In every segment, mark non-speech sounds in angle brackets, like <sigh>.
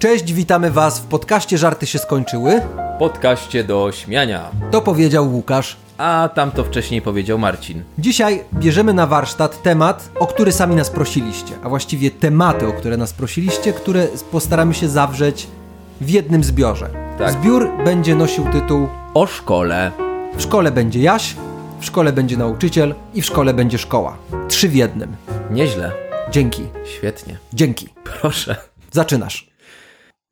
Cześć, witamy Was w podcaście Żarty się skończyły. Podkaście do śmiania. To powiedział Łukasz. A tam to wcześniej powiedział Marcin. Dzisiaj bierzemy na warsztat temat, o który sami nas prosiliście, a właściwie tematy, o które nas prosiliście, które postaramy się zawrzeć w jednym zbiorze. Tak. Zbiór będzie nosił tytuł O szkole. W szkole będzie Jaś, w szkole będzie nauczyciel i w szkole będzie szkoła. Trzy w jednym. Nieźle. Dzięki. Świetnie. Dzięki. Proszę. Zaczynasz.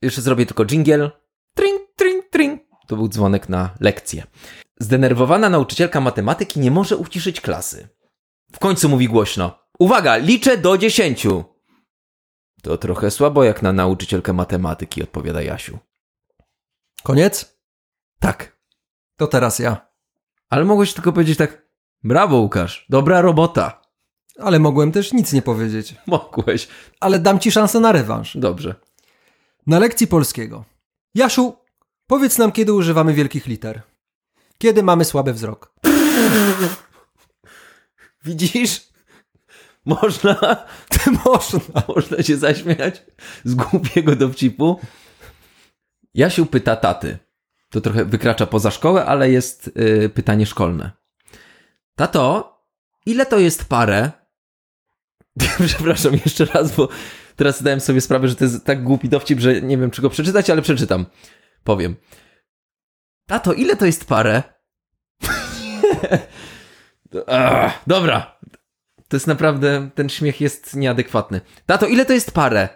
Jeszcze zrobię tylko jingle. Tring, tring, tring. To był dzwonek na lekcję. Zdenerwowana nauczycielka matematyki nie może uciszyć klasy. W końcu mówi głośno. Uwaga, liczę do dziesięciu. To trochę słabo jak na nauczycielkę matematyki, odpowiada Jasiu. Koniec? Tak. To teraz ja. Ale mogłeś tylko powiedzieć tak. Brawo, Łukasz. Dobra robota. Ale mogłem też nic nie powiedzieć. Mogłeś. Ale dam ci szansę na rewanż. Dobrze. Na lekcji polskiego. Jasiu, powiedz nam, kiedy używamy wielkich liter. Kiedy mamy słaby wzrok. <laughs> Widzisz? Można, <laughs> Można. można się zaśmiać z głupiego dowcipu. Jasiu pyta taty. To trochę wykracza poza szkołę, ale jest y, pytanie szkolne. Tato, ile to jest parę? <laughs> Przepraszam jeszcze raz, bo teraz zdałem sobie sprawę, że to jest tak głupi dowcip, że nie wiem, czy go przeczytać, ale przeczytam. Powiem. Tato, ile to jest parę? <laughs> Ach, dobra, to jest naprawdę, ten śmiech jest nieadekwatny. Tato, ile to jest parę?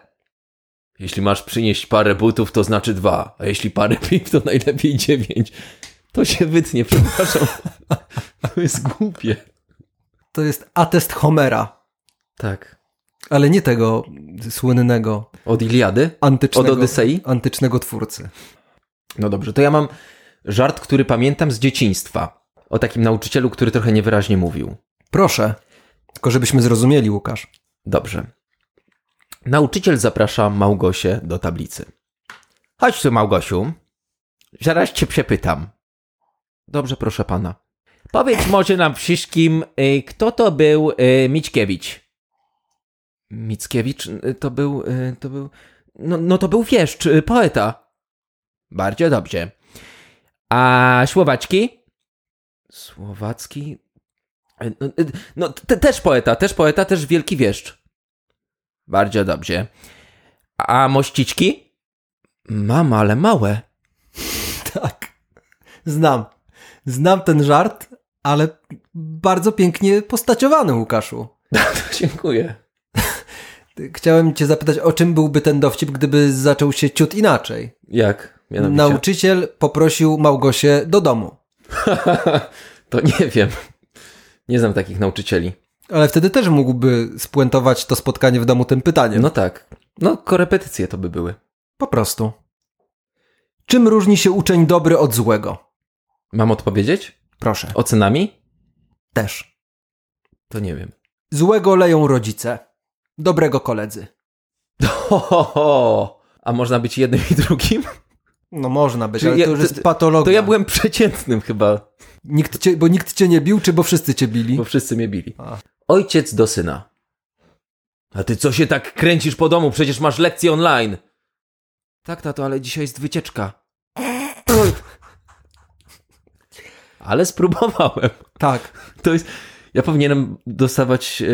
Jeśli masz przynieść parę butów, to znaczy dwa, a jeśli parę <laughs> piw, to najlepiej dziewięć. To się wytnie, przepraszam. To jest głupie. To jest atest Homera, Tak. ale nie tego słynnego Od Iliady? antycznego, Od Odysei? antycznego twórcy. No dobrze, to ja mam żart, który pamiętam z dzieciństwa. O takim nauczycielu, który trochę niewyraźnie mówił. Proszę, tylko żebyśmy zrozumieli, Łukasz. Dobrze. Nauczyciel zaprasza Małgosię do tablicy. Chodź tu, Małgosiu. Zaraz cię przepytam. Dobrze, proszę pana. Powiedz może nam wszystkim, y, kto to był y, Mickiewicz? Mickiewicz y, to był, y, to był, no, no to był wieszcz, y, poeta. Bardzo dobrze. A Słowacki? Słowacki? No, no te, też poeta, też poeta, też wielki wieszcz. Bardzo dobrze. A mościczki? Mam, ale małe. <laughs> Tak. Znam. Znam ten żart, ale bardzo pięknie postaciowany, Łukaszu. <laughs> Dziękuję. Chciałem cię zapytać, o czym byłby ten dowcip, gdyby zaczął się ciut inaczej. Jak? Mianowicie? Nauczyciel poprosił Małgosię do domu. <laughs> to nie wiem. Nie znam takich nauczycieli. Ale wtedy też mógłby spuentować to spotkanie w domu tym pytaniem. No tak. No, korepetycje to by były. Po prostu. Czym różni się uczeń dobry od złego? Mam odpowiedzieć? Proszę. Ocenami? Też. To nie wiem. Złego leją rodzice. Dobrego koledzy. Ho, ho, ho. A można być jednym i drugim? No można być, Czyli ale ja- to już jest patologia. To ja byłem przeciętnym chyba, Nikt cię, bo nikt cię nie bił, czy bo wszyscy cię bili? bo wszyscy mnie bili. A. Ojciec do syna. A ty co się tak kręcisz po domu? Przecież masz lekcje online. Tak, tato, ale dzisiaj jest wycieczka. <laughs> ale spróbowałem. Tak. To jest... Ja powinienem dostawać e,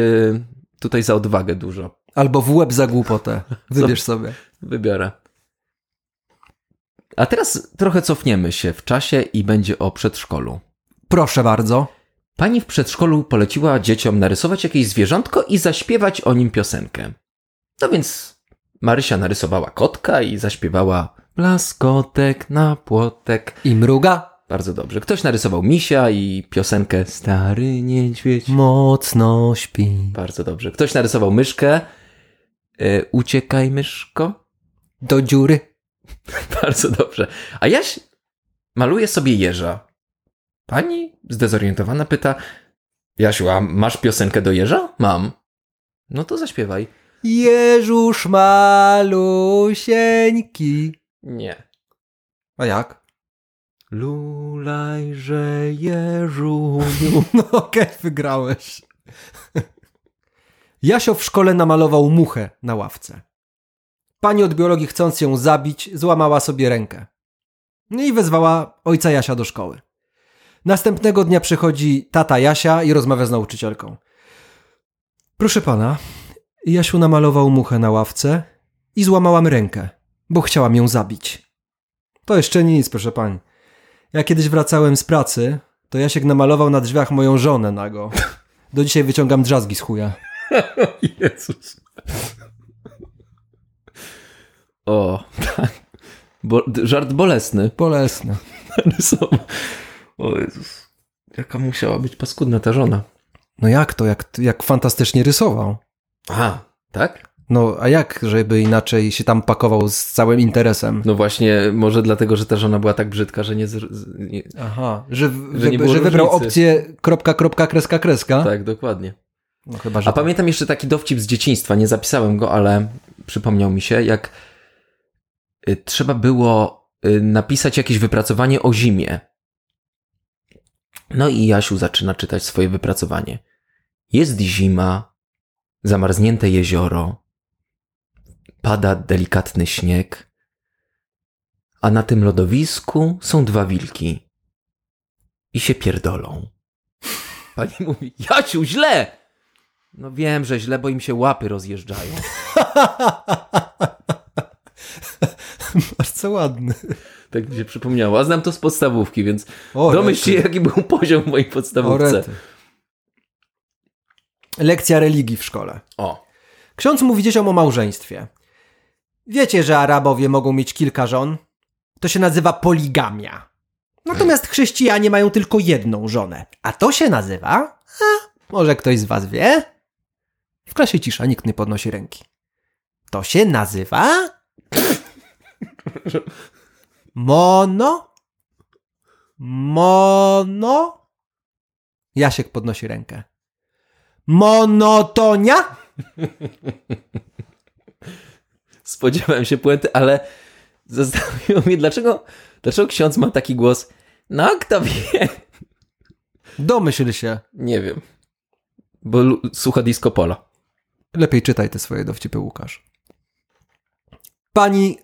tutaj za odwagę dużo. Albo w łeb za głupotę. <laughs> Wybierz sobie. Wybiorę. A teraz trochę cofniemy się w czasie i będzie o przedszkolu. Proszę bardzo. Pani w przedszkolu poleciła dzieciom narysować jakieś zwierzątko i zaśpiewać o nim piosenkę. No więc Marysia narysowała kotka i zaśpiewała Blaskotek na płotek. I mruga. Bardzo dobrze. Ktoś narysował misia i piosenkę Stary niedźwiedź. Mocno śpi. Bardzo dobrze. Ktoś narysował myszkę. E, uciekaj myszko. Do dziury. <laughs> Bardzo dobrze. A Jaś maluje sobie jeża. Pani zdezorientowana pyta, Jasiu, a masz piosenkę do jeża? Mam. No to zaśpiewaj. Jeżusz malusieńki. Nie. A jak? Lulajże jeżu. <laughs> No okej, wygrałeś. Jasio w szkole namalował muchę na ławce. Pani od biologii, chcąc ją zabić, złamała sobie rękę. No i wezwała ojca Jasia do szkoły. Następnego dnia przychodzi tata Jasia i rozmawia z nauczycielką. Proszę pana, Jasiu namalował muchę na ławce i złamałam rękę, bo chciałam ją zabić. To jeszcze nic, proszę pani. Ja kiedyś wracałem z pracy, to Jasiek namalował na drzwiach moją żonę nago. Do dzisiaj wyciągam drzazgi z chuja. <laughs> Jezus. O, tak. Bo, żart bolesny. Bolesne. Rysował. <laughs> O Jezus. Jaka musiała być paskudna ta żona. No jak to, jak, jak fantastycznie rysował. Aha, tak? No a jak, żeby inaczej się tam pakował z całym interesem? No właśnie, może dlatego, że ta żona była tak brzydka, że nie... Nie Aha, że, Że że, nie że, było wybrał różnicy. opcję kropka, kropka, kreska, kreska. tak, dokładnie. No chyba, że A pamiętam jeszcze taki dowcip z dzieciństwa, nie zapisałem go, ale przypomniał mi się, jak y, trzeba było y, napisać jakieś wypracowanie o zimie. No i Jasiu zaczyna czytać swoje wypracowanie. Jest zima, zamarznięte jezioro, pada delikatny śnieg, a na tym lodowisku są dwa wilki i się pierdolą. Pani mówi, Jasiu, źle! No wiem, że źle, bo im się łapy rozjeżdżają. <laughs> Bardzo ładny. Tak mi się przypomniało. A znam to z podstawówki, więc O, domyśl się, jaki był poziom w mojej podstawówce. Lekcja religii w szkole. O, Ksiądz mówi dzieciom o małżeństwie. Wiecie, że Arabowie mogą mieć kilka żon? To się nazywa poligamia. Natomiast chrześcijanie mają tylko jedną żonę. A to się nazywa... Może ktoś z was wie? W klasie cisza, nikt nie podnosi ręki. To się nazywa... Mono? Mono? Jasiek podnosi rękę. Monotonia? Spodziewałem się puenty, ale zastanowiło mnie, dlaczego, dlaczego ksiądz ma taki głos. No, kto wie? Domyśl się. Nie wiem. Bo słucha disco pola. Lepiej czytaj te swoje dowcipy, Łukasz. Pani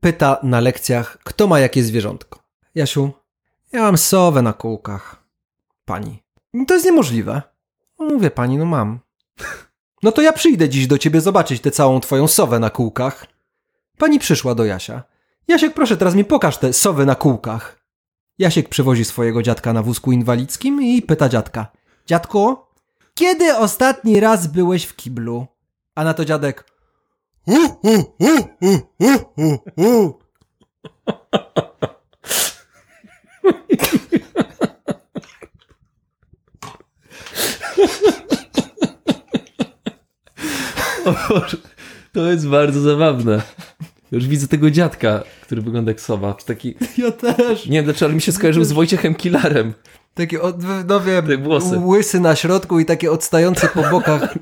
pyta na lekcjach, kto ma jakie zwierzątko. Jasiu, ja mam sowę na kółkach. Pani, "No to jest niemożliwe. Mówię pani, no mam. No to ja przyjdę dziś do ciebie zobaczyć tę całą twoją sowę na kółkach. Pani przyszła do Jasia. Jasiek, proszę, teraz mi pokaż te sowy na kółkach. Jasiek przywozi swojego dziadka na wózku inwalidzkim i pyta dziadka. Dziadku, kiedy ostatni raz byłeś w kiblu? A na to dziadek. <laughs> To jest bardzo zabawne. Już widzę tego dziadka, który wygląda jak sowa. Taki, Ja też. nie wiem dlaczego, ale mi się skojarzył z Wojciechem Kilarem. Takie, od, no wiem, Te włosy. łysy na środku i takie odstające po bokach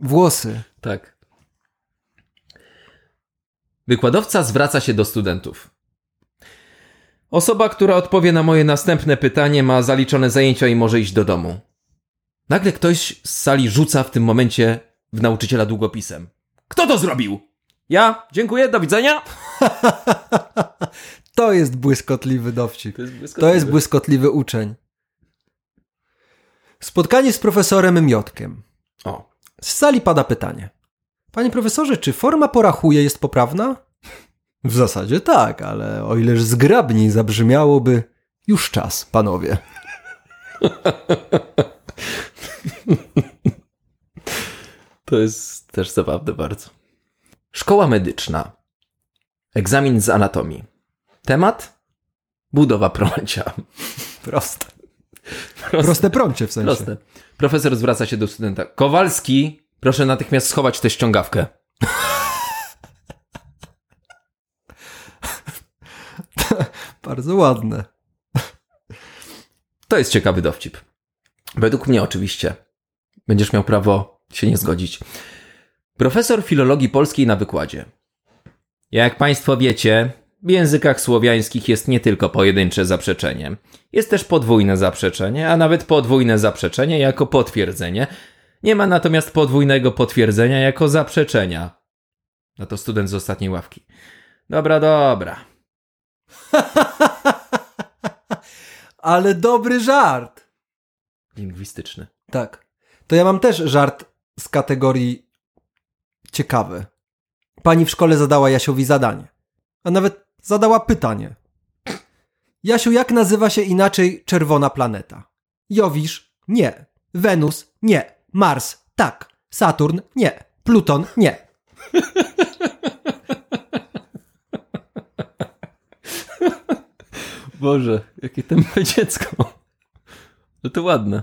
włosy. Tak. Wykładowca zwraca się do studentów. Osoba, która odpowie na moje następne pytanie, ma zaliczone zajęcia i może iść do domu. Nagle ktoś z sali rzuca w tym momencie w nauczyciela długopisem. Kto to zrobił? Ja? Dziękuję, do widzenia. <laughs> To jest błyskotliwy dowcip. To jest To jest błyskotliwy uczeń. Spotkanie z profesorem Miotkiem. O, Z sali pada pytanie. Panie profesorze, czy forma porachuje jest poprawna? W zasadzie tak, ale o ileż zgrabniej zabrzmiałoby już czas, panowie. <laughs> to jest też zabawne bardzo. Szkoła medyczna. Egzamin z anatomii. Temat? Budowa prącia. <laughs> Proste. Proste prącie w sensie. Proste. Profesor zwraca się do studenta. Kowalski, proszę natychmiast schować tę ściągawkę. <laughs> Bardzo ładne. To jest ciekawy dowcip. Według mnie oczywiście. Będziesz miał prawo się nie zgodzić. Profesor filologii polskiej na wykładzie. Jak Państwo wiecie, w językach słowiańskich jest nie tylko pojedyncze zaprzeczenie. Jest też podwójne zaprzeczenie, a nawet podwójne zaprzeczenie jako potwierdzenie. Nie ma natomiast podwójnego potwierdzenia jako zaprzeczenia. No to student z ostatniej ławki. Dobra, dobra. <laughs> Ale dobry żart. Lingwistyczny. Tak. To ja mam też żart z kategorii ciekawy. Pani w szkole zadała Jasiowi zadanie. A nawet zadała pytanie. Jasiu, jak nazywa się inaczej czerwona planeta? Jowisz? Nie. Wenus? Nie. Mars? Tak. Saturn? Nie. Pluton? Nie. <laughs> Boże, jakie tempe dziecko. No to ładne.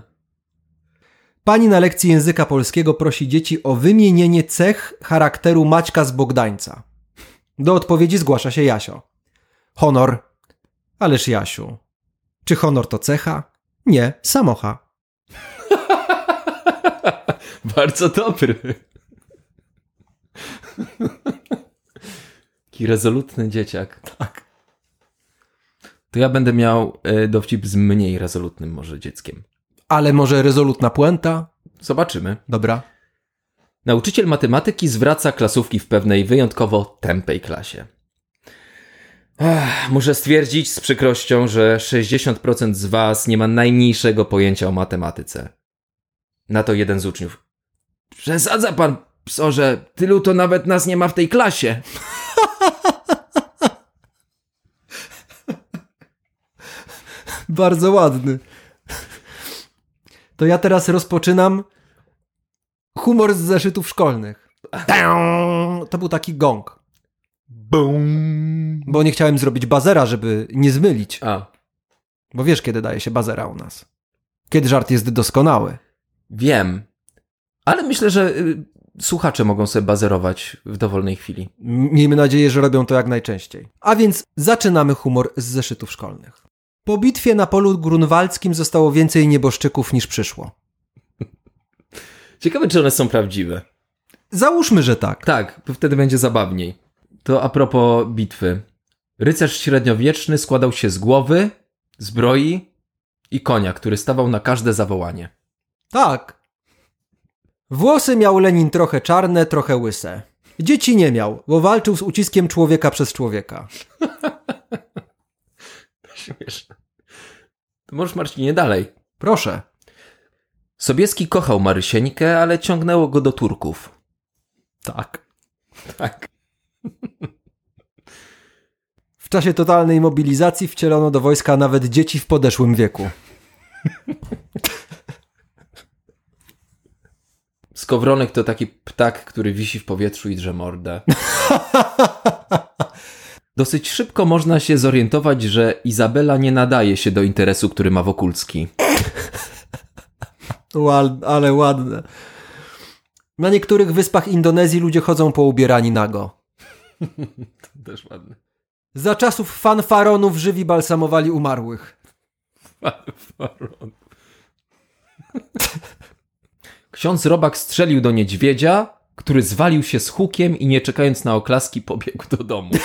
Pani na lekcji języka polskiego prosi dzieci o wymienienie cech charakteru Maćka z Bogdańca. Do odpowiedzi zgłasza się Jasio. Honor. Ależ Jasiu. Czy honor to cecha? Nie, samocha. <laughs> Bardzo dobry. <laughs> Taki rezolutny dzieciak. Tak. To ja będę miał e, dowcip z mniej rezolutnym może dzieckiem. Ale może rezolutna puenta? Zobaczymy. Dobra. Nauczyciel matematyki zwraca klasówki w pewnej wyjątkowo tępej klasie. Ach, muszę stwierdzić z przykrością, że 60% z was nie ma najmniejszego pojęcia o matematyce. Na to jeden z uczniów. Przesadza pan, psorze, tylu to nawet nas nie ma w tej klasie. <laughs> Bardzo ładny. To ja teraz rozpoczynam humor z zeszytów szkolnych. To był taki gong. Bo nie chciałem zrobić bazera, żeby nie zmylić. A, Bo wiesz, kiedy daje się bazera u nas. Kiedy żart jest doskonały. wiem. Ale myślę, że y, słuchacze mogą sobie bazerować w dowolnej chwili. Miejmy nadzieję, że robią to jak najczęściej. A więc zaczynamy humor z zeszytów szkolnych. Po bitwie na polu grunwaldzkim zostało więcej nieboszczyków niż przyszło. Ciekawe, czy one są prawdziwe. Załóżmy, że tak. Tak, bo wtedy będzie zabawniej. To a propos bitwy. Rycerz średniowieczny składał się z głowy, zbroi i konia, który stawał na każde zawołanie. Tak. Włosy miał Lenin trochę czarne, trochę łyse. Dzieci nie miał, bo walczył z uciskiem człowieka przez człowieka. <laughs> Śmieszne. To możesz, Marcinie, dalej. Proszę. Sobieski kochał Marysieńkę, ale ciągnęło go do Turków. Tak. Tak. <laughs> W czasie totalnej mobilizacji wcielono do wojska nawet dzieci w podeszłym wieku. <laughs> Skowronek to taki ptak, który wisi w powietrzu i drze mordę. <laughs> Dosyć szybko można się zorientować, że Izabela nie nadaje się do interesu, który ma Wokulski. Ład, ale ładne. Na niektórych wyspach Indonezji ludzie chodzą poubierani nago. <laughs> Też ładny. Za czasów fanfaronów żywi balsamowali umarłych. Faron. <laughs> Ksiądz Robak strzelił do niedźwiedzia, który zwalił się z hukiem i nie czekając na oklaski pobiegł do domu. <laughs>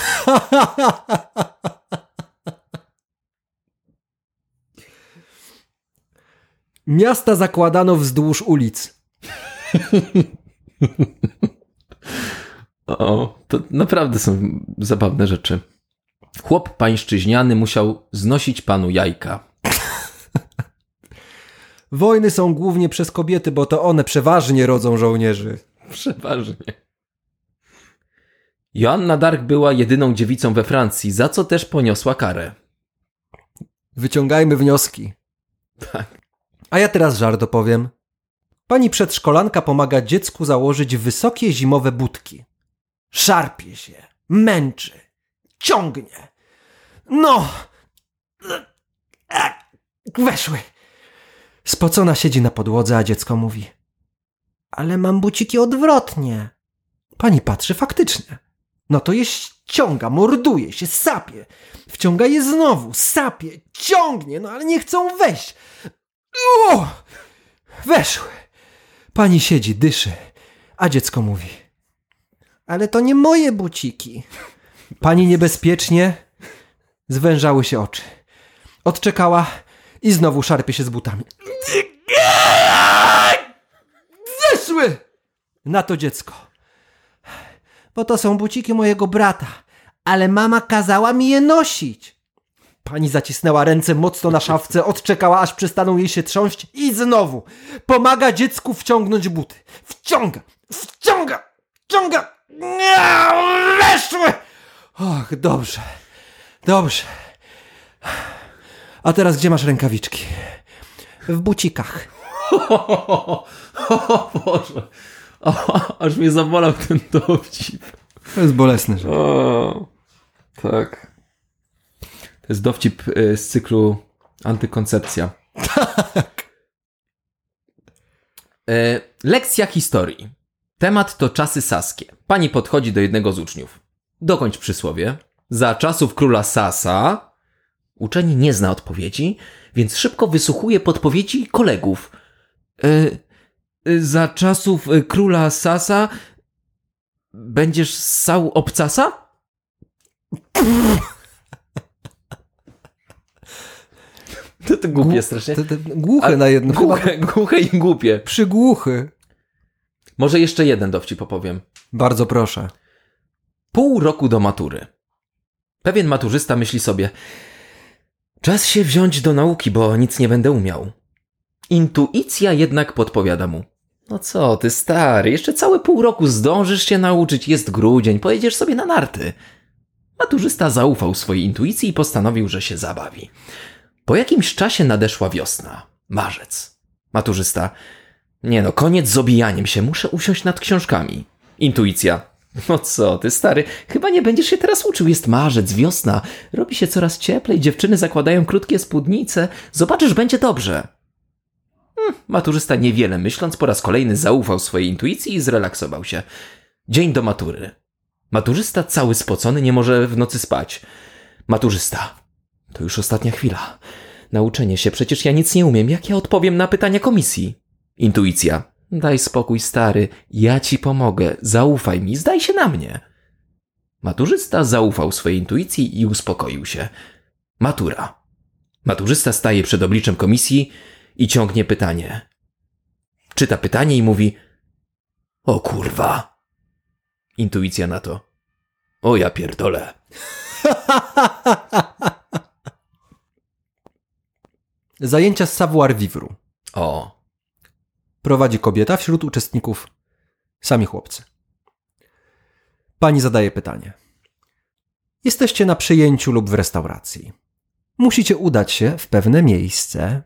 Miasta zakładano wzdłuż ulic. <laughs> O, to naprawdę są zabawne rzeczy. Chłop pańszczyźniany musiał znosić panu jajka. <laughs> Wojny są głównie przez kobiety, bo to one przeważnie rodzą żołnierzy. Przeważnie. Joanna Dark była jedyną dziewicą we Francji, za co też poniosła karę. Wyciągajmy wnioski. Tak. A ja teraz żart opowiem. Pani przedszkolanka pomaga dziecku założyć wysokie zimowe budki. Szarpie się, męczy, ciągnie. No! Weszły. Spocona siedzi na podłodze, a dziecko mówi. Ale mam buciki odwrotnie. Pani patrzy faktycznie. No to je ściąga, morduje się, sapie. Wciąga je znowu, sapie, ciągnie, no ale nie chcą wejść. O! Weszły. Pani siedzi, dyszy, a dziecko mówi. Ale to nie moje buciki. Pani niebezpiecznie zwężały się oczy. Odczekała i znowu szarpie się z butami. Zeszły! Na to dziecko. bo to są buciki mojego brata, ale mama kazała mi je nosić. Pani zacisnęła ręce mocno na szafce, odczekała aż przestaną jej się trząść i znowu pomaga dziecku wciągnąć buty. Wciąga, wciąga, wciąga. Nie, weszły! Och, dobrze, dobrze. A teraz gdzie masz rękawiczki? W bucikach. <laughs> O, Boże. O, aż mnie zabolał ten dowcip. To jest bolesne, że. O, tak. To jest dowcip y, z cyklu Antykoncepcja. Tak. E, lekcja historii. Temat to czasy saskie. Pani podchodzi do jednego z uczniów. Dokończ przysłowie. Za czasów króla Sasa. Uczeń nie zna odpowiedzi, więc szybko wysłuchuje podpowiedzi kolegów. E, e, za czasów e, króla Sasa będziesz ssał obcasa? <laughs> To to głupie strasznie. To, to, głuche A- na jedno. Głuche, głuche i głupie. Przygłuchy. Może jeszcze jeden dowcip opowiem. Bardzo proszę. Pół roku do matury. Pewien maturzysta myśli sobie: Czas się wziąć do nauki, bo nic nie będę umiał. Intuicja jednak podpowiada mu: No co ty, stary, jeszcze całe pół roku zdążysz się nauczyć, jest grudzień, pojedziesz sobie na narty. Maturzysta zaufał swojej intuicji i postanowił, że się zabawi. Po jakimś czasie nadeszła wiosna, marzec. Maturzysta: Nie no, koniec z obijaniem się, muszę usiąść nad książkami. Intuicja: no co ty, stary, chyba nie będziesz się teraz uczył. Jest marzec, wiosna, robi się coraz cieplej, dziewczyny zakładają krótkie spódnice. Zobaczysz, będzie dobrze. Hmm, maturzysta niewiele myśląc, po raz kolejny zaufał swojej intuicji i zrelaksował się. Dzień do matury. Maturzysta cały spocony nie może w nocy spać. Maturzysta. To już ostatnia chwila. Nauczenie się, przecież ja nic nie umiem. Jak ja odpowiem na pytania komisji? Intuicja. Daj spokój, stary, ja ci pomogę, zaufaj mi, zdaj się na mnie. Maturzysta zaufał swojej intuicji i uspokoił się. Matura. Maturzysta staje przed obliczem komisji i ciągnie pytanie. Czyta pytanie i mówi: O kurwa. Intuicja na to. O ja pierdolę. <laughs> Zajęcia z savoir vivre. O. Prowadzi kobieta wśród uczestników sami chłopcy. Pani zadaje pytanie. Jesteście na przyjęciu lub w restauracji. Musicie udać się w pewne miejsce.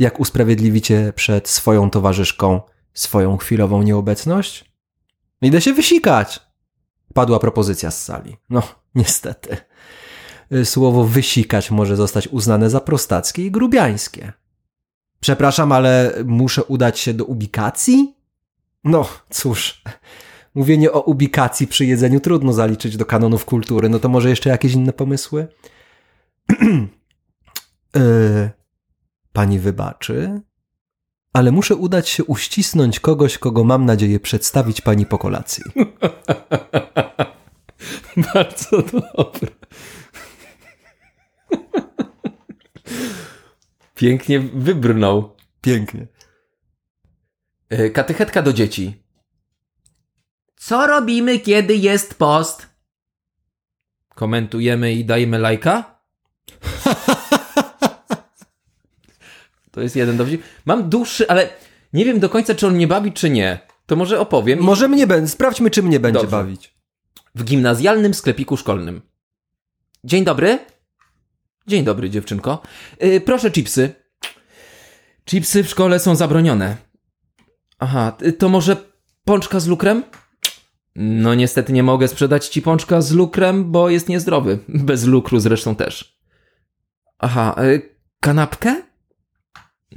Jak usprawiedliwicie przed swoją towarzyszką swoją chwilową nieobecność? Idę się wysikać. Padła propozycja z sali. No, niestety. Słowo wysikać może zostać uznane za prostackie i grubiańskie. Przepraszam, ale muszę udać się do ubikacji? No, cóż. Mówienie o ubikacji przy jedzeniu trudno zaliczyć do kanonów kultury. No to może jeszcze jakieś inne pomysły? yy, <clears throat> pani wybaczy, ale muszę udać się uścisnąć kogoś, kogo mam nadzieję przedstawić pani po kolacji. <laughs> Bardzo dobre. <laughs> Pięknie wybrnął. Pięknie. E, Katechetka do dzieci. Co robimy, kiedy jest post? Komentujemy i dajemy lajka? <laughs> To jest jeden dowcip. Mam dłuższy, ale nie wiem do końca, czy on mnie bawi, czy nie. To może opowiem. Może mnie będzie. Sprawdźmy, czy mnie będzie Dobrze. bawić. w gimnazjalnym sklepiku szkolnym. Dzień dobry. Dzień dobry, dziewczynko. Yy, proszę chipsy. Chipsy w szkole są zabronione. Aha, y, to może pączka z lukrem? No niestety nie mogę sprzedać ci pączka z lukrem, bo jest niezdrowy. Bez lukru zresztą też. Aha, y, kanapkę?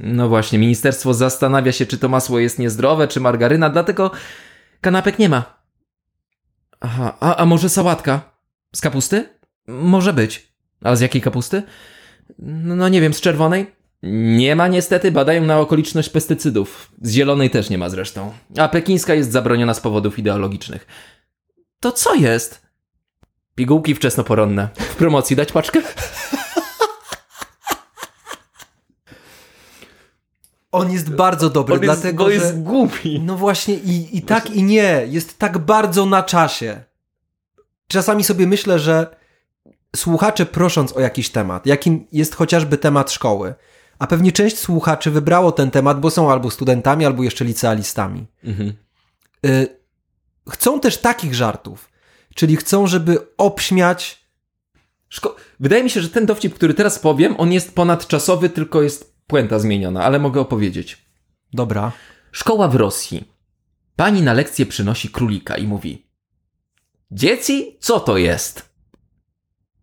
No właśnie, ministerstwo zastanawia się, czy to masło jest niezdrowe, czy margaryna, dlatego kanapek nie ma. Aha, a, a może sałatka? Z kapusty? Może być. A z jakiej kapusty? No, no nie wiem, z czerwonej? Nie ma niestety, badają na okoliczność pestycydów. Z zielonej też nie ma zresztą. A pekińska jest zabroniona z powodów ideologicznych. To co jest? Pigułki wczesnoporonne. W promocji dać paczkę? On jest bardzo dobry, dlatego bo że... jest głupi. No właśnie i, i tak i nie. Jest tak bardzo na czasie. czasami sobie myślę, że słuchacze prosząc o jakiś temat, jakim jest chociażby temat szkoły, a pewnie część słuchaczy wybrało ten temat, bo są albo studentami, albo jeszcze licealistami. Mhm. Y, chcą też takich żartów, czyli chcą, żeby obśmiać. Szko- Wydaje mi się, że ten dowcip, który teraz powiem, on jest ponadczasowy, tylko jest puenta zmieniona, ale mogę opowiedzieć. Dobra. Szkoła w Rosji. Pani na lekcję przynosi królika i mówi: Dzieci, co to jest?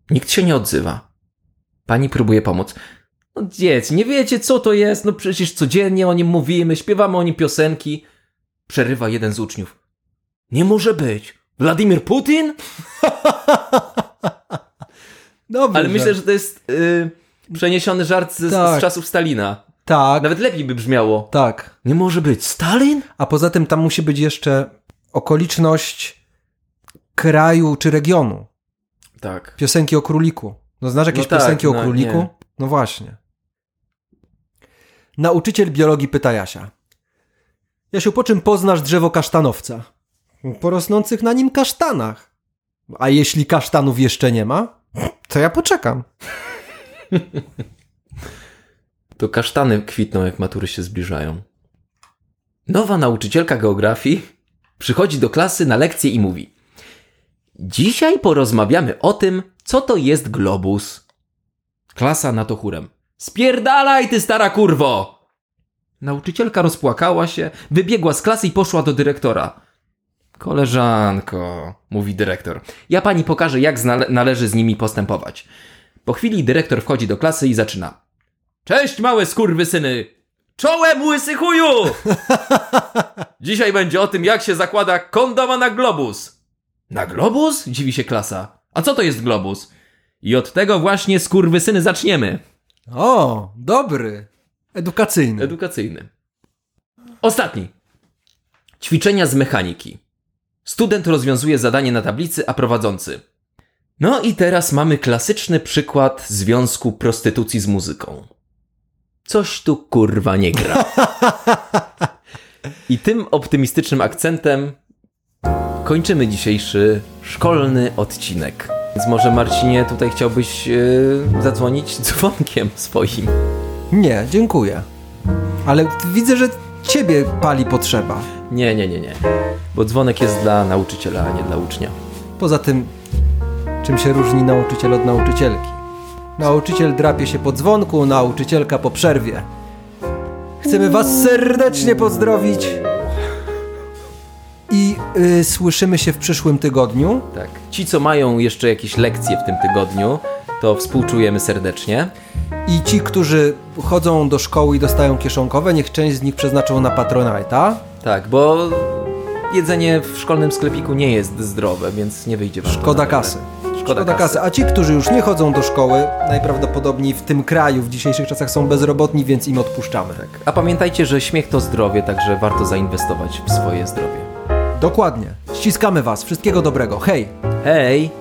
Nikt się nie odzywa. Pani próbuje pomóc. No dzieci, nie wiecie co to jest? No przecież codziennie o nim mówimy, śpiewamy o nim piosenki. Przerywa jeden z uczniów. Nie może być. Władimir Putin? <laughs> Dobrze. Ale myślę, że to jest yy, przeniesiony żart z, Tak. z czasów Stalina. Tak, Nawet lepiej by brzmiało. tak. Nie może być. Stalin? A poza tym tam musi być jeszcze okoliczność kraju czy regionu. Tak. Piosenki o króliku. No znasz jakieś No tak, piosenki o no króliku? nie. No właśnie. Nauczyciel biologii pyta Jasia. Jasiu, po czym poznasz drzewo kasztanowca? Po rosnących na nim kasztanach. A jeśli kasztanów jeszcze nie ma, to ja poczekam. <laughs> To kasztany kwitną, jak matury się zbliżają. Nowa nauczycielka geografii przychodzi do klasy na lekcję i mówi: Dzisiaj porozmawiamy o tym, co to jest globus. Klasa na to chórem. Spierdalaj, ty stara kurwo! Nauczycielka rozpłakała się, wybiegła z klasy i poszła do dyrektora. Koleżanko, mówi dyrektor, ja pani pokażę, jak należy z nimi postępować. Po chwili dyrektor wchodzi do klasy i zaczyna. Cześć, małe skurwysyny! Czołem, łysy chuju! <laughs> Dzisiaj będzie o tym, jak się zakłada kondoma na globus. Na globus? Dziwi się klasa. A co to jest globus? I od tego właśnie skurwysyny zaczniemy. O, dobry. Edukacyjny. Edukacyjny. Ostatni. Ćwiczenia z mechaniki. Student rozwiązuje zadanie na tablicy, a prowadzący. No i teraz mamy klasyczny przykład związku prostytucji z muzyką. Coś tu kurwa nie gra. <laughs> I tym optymistycznym akcentem kończymy dzisiejszy szkolny odcinek. Więc może Marcinie tutaj chciałbyś yy, zadzwonić dzwonkiem swoim. Nie, dziękuję. Ale widzę, że ciebie pali potrzeba. Nie, nie, nie, nie. Bo dzwonek jest dla nauczyciela, a nie dla ucznia. Poza tym, czym się różni nauczyciel od nauczycielki? Nauczyciel drapie się po dzwonku, nauczycielka po przerwie. Chcemy Was serdecznie pozdrowić i y, słyszymy się w przyszłym tygodniu. Tak. Ci, co mają jeszcze jakieś lekcje w tym tygodniu, to współczujemy serdecznie. I ci, którzy chodzą do szkoły i dostają kieszonkowe, niech część z nich przeznaczą na Patronite'a. Tak, bo jedzenie w szkolnym sklepiku nie jest zdrowe, więc nie wyjdzie wam Szkoda kasy. Szkoda, Szkoda kasy. A ci, którzy już nie chodzą do szkoły, najprawdopodobniej w tym kraju w dzisiejszych czasach są bezrobotni, więc im odpuszczamy. Tak. A pamiętajcie, że śmiech to zdrowie, także warto zainwestować w swoje zdrowie. Dokładnie. Ściskamy Was. Wszystkiego dobrego. Hej! Hej!